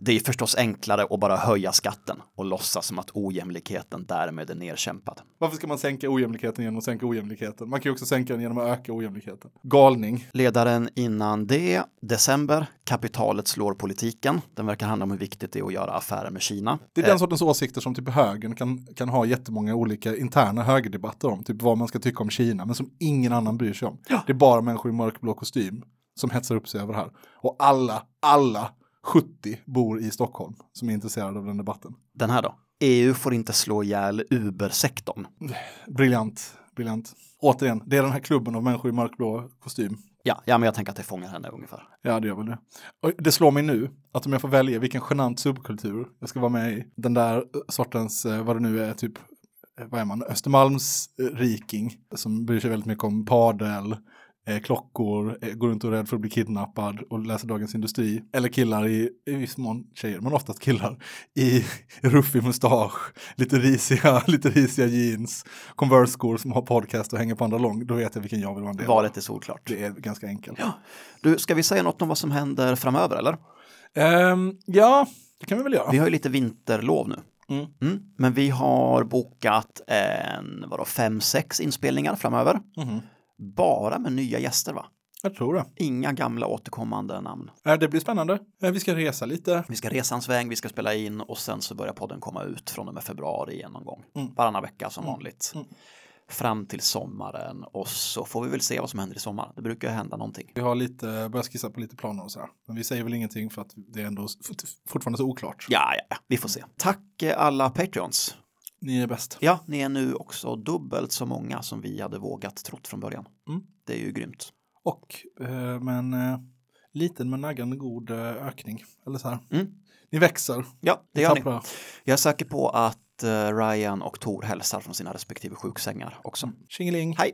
det är förstås enklare att bara höja skatten och låtsas som att ojämlikheten därmed är nerkämpad. Varför ska man sänka ojämlikheten genom att sänka ojämlikheten? Man kan ju också sänka den genom att öka ojämlikheten. Galning. Ledaren innan det, december, kapitalet slår politiken. Den verkar handla om hur viktigt det är att göra affärer med Kina. Det är den sortens åsikter som typ högern kan, kan ha jättemånga olika interna högerdebatter om. Typ vad man ska tycka om Kina, men som ingen annan bryr sig om. Det är bara människor i mörkblå kostym som hetsar upp sig över det här. Och alla, alla 70 bor i Stockholm som är intresserade av den debatten. Den här då? EU får inte slå ihjäl Uber-sektorn. Briljant, briljant. Återigen, det är den här klubben av människor i mörkblå kostym. Ja, ja, men jag tänker att det fångar henne ungefär. Ja, det gör väl det. Och det slår mig nu att om jag får välja vilken genant subkultur jag ska vara med i, den där sortens, eh, vad det nu är, typ, eh, vad är man, Östermalms riking som bryr sig väldigt mycket om padel, eh, klockor, eh, går runt och är rädd för att bli kidnappad och läser Dagens Industri. Eller killar i, i viss mån tjejer, men oftast killar, i ruffig mustasch, lite risiga, lite risiga jeans, Converse-skor som har podcast och hänger på andra lång. Då vet jag vilken jag vill vara en del av. Valet är solklart. Det är ganska enkelt. Du, ska vi säga något om vad som händer framöver eller? Ehm, ja, det kan vi väl göra. Vi har ju lite vinterlov nu. Mm. Mm. Men vi har bokat en, vadå, fem, sex inspelningar framöver. Mhm. Bara med nya gäster va? Jag tror det. Inga gamla återkommande namn. Eh, Det blir spännande. Eh, Vi ska resa lite. Vi ska resa en sväng, vi ska spela in och sen så börjar podden komma ut från och med februari igen någon gång. Mm. Varannan vecka som Mm. vanligt. Mm. Fram till sommaren och så får vi väl se vad som händer i sommar. Det brukar hända någonting. Vi har lite, börjat skissa på lite planer och sådär. Men vi säger väl ingenting för att det är ändå fort- fortfarande så oklart. Ja, ja, ja, vi får se. Tack eh, alla Patreons. Ni är bäst. Ja, ni är nu också dubbelt så många som vi hade vågat trott från början. Mm. Det är ju grymt. Och eh, men eh, liten men naggande god eh, ökning. Eller så här. Mm. Ni växer. Ja, det gör ni. Jag är säker på att eh, Ryan och Tor hälsar från sina respektive sjuksängar också. Tjingeling. Hej!